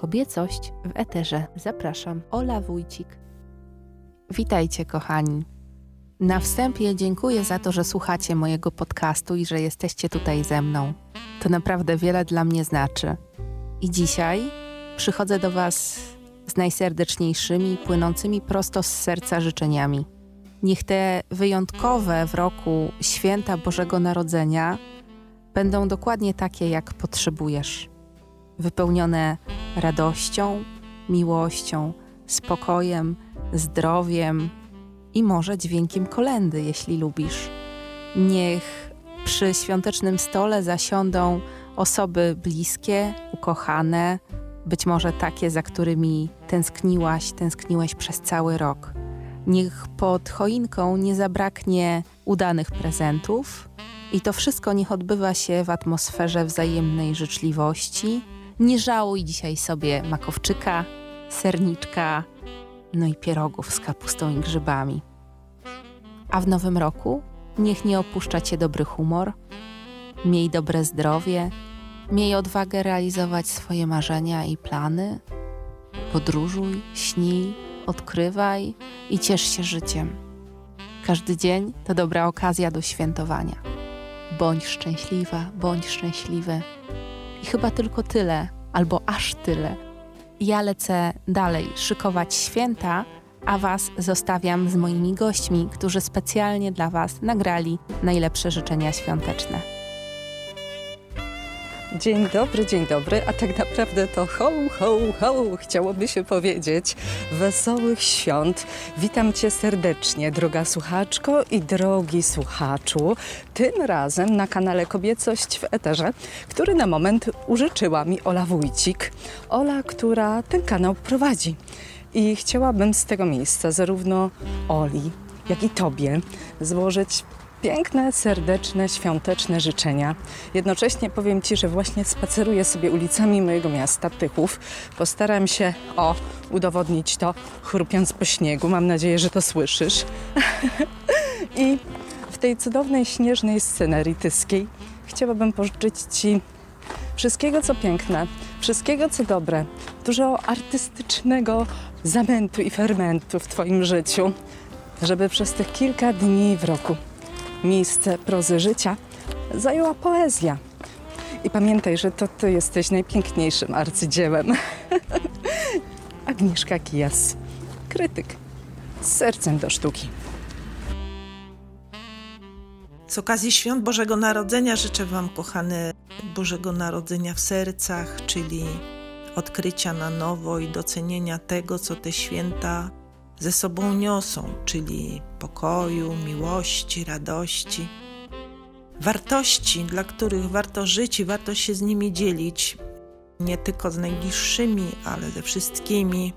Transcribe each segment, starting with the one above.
Kobiecość w eterze. Zapraszam, Ola Wójcik. Witajcie, kochani. Na wstępie dziękuję za to, że słuchacie mojego podcastu i że jesteście tutaj ze mną. To naprawdę wiele dla mnie znaczy. I dzisiaj przychodzę do Was z najserdeczniejszymi, płynącymi prosto z serca życzeniami. Niech te wyjątkowe w roku święta Bożego Narodzenia będą dokładnie takie, jak potrzebujesz. Wypełnione radością, miłością, spokojem, zdrowiem i może dźwiękiem kolendy, jeśli lubisz. Niech przy świątecznym stole zasiądą osoby bliskie, ukochane, być może takie, za którymi tęskniłaś, tęskniłeś przez cały rok. Niech pod choinką nie zabraknie udanych prezentów i to wszystko niech odbywa się w atmosferze wzajemnej życzliwości. Nie żałuj dzisiaj sobie makowczyka, serniczka, no i pierogów z kapustą i grzybami. A w nowym roku niech nie opuszcza cię dobry humor, miej dobre zdrowie, miej odwagę realizować swoje marzenia i plany. Podróżuj, śnij, odkrywaj i ciesz się życiem. Każdy dzień to dobra okazja do świętowania. Bądź szczęśliwa, bądź szczęśliwy. I chyba tylko tyle, albo aż tyle. Ja lecę dalej szykować święta, a Was zostawiam z moimi gośćmi, którzy specjalnie dla Was nagrali najlepsze życzenia świąteczne. Dzień dobry, dzień dobry, a tak naprawdę to ho, ho, ho, chciałoby się powiedzieć. Wesołych świąt. Witam Cię serdecznie, droga słuchaczko i drogi słuchaczu. Tym razem na kanale Kobiecość w Eterze, który na moment użyczyła mi Ola Wójcik. Ola, która ten kanał prowadzi. I chciałabym z tego miejsca zarówno Oli, jak i Tobie złożyć piękne, serdeczne, świąteczne życzenia. Jednocześnie powiem Ci, że właśnie spaceruję sobie ulicami mojego miasta, Tychów. Postaram się, o, udowodnić to, chrupiąc po śniegu. Mam nadzieję, że to słyszysz. I w tej cudownej, śnieżnej scenerii tyskiej chciałabym pożyczyć Ci wszystkiego, co piękne, wszystkiego, co dobre, dużo artystycznego zamętu i fermentu w Twoim życiu, żeby przez tych kilka dni w roku miejsce prozy życia zajęła poezja. I pamiętaj, że to ty jesteś najpiękniejszym arcydziełem. Agnieszka Kijas, krytyk z sercem do sztuki. Z okazji świąt Bożego Narodzenia życzę Wam, kochane, Bożego Narodzenia w sercach, czyli odkrycia na nowo i docenienia tego, co te święta ze sobą niosą, czyli pokoju, miłości, radości. Wartości, dla których warto żyć i warto się z nimi dzielić, nie tylko z najbliższymi, ale ze wszystkimi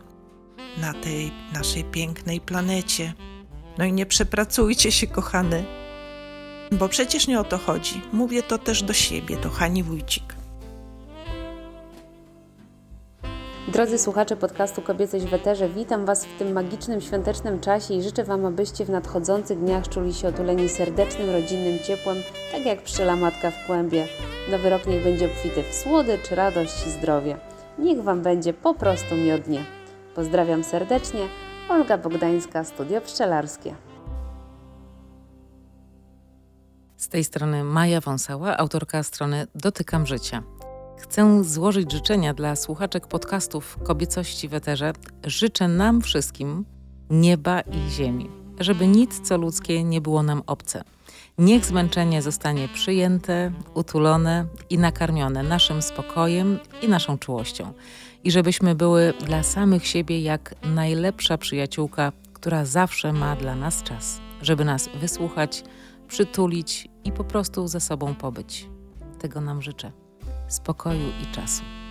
na tej naszej pięknej planecie. No i nie przepracujcie się, kochane, bo przecież nie o to chodzi. Mówię to też do siebie, do Hani Wójcik. Drodzy słuchacze podcastu Kobiecość w witam Was w tym magicznym świątecznym czasie i życzę Wam, abyście w nadchodzących dniach czuli się otuleni serdecznym, rodzinnym ciepłem, tak jak pszczela matka w kłębie. Nowy rok niech będzie obfity w słodycz, radość i zdrowie. Niech Wam będzie po prostu miodnie. Pozdrawiam serdecznie, Olga Bogdańska, Studio Pszczelarskie. Z tej strony Maja Wąsała, autorka strony Dotykam Życia. Chcę złożyć życzenia dla słuchaczek podcastów Kobiecości w Eterze. Życzę nam wszystkim nieba i ziemi, żeby nic co ludzkie nie było nam obce. Niech zmęczenie zostanie przyjęte, utulone i nakarmione naszym spokojem i naszą czułością. I żebyśmy były dla samych siebie jak najlepsza przyjaciółka, która zawsze ma dla nas czas, żeby nas wysłuchać, przytulić i po prostu ze sobą pobyć. Tego nam życzę spokoju i czasu.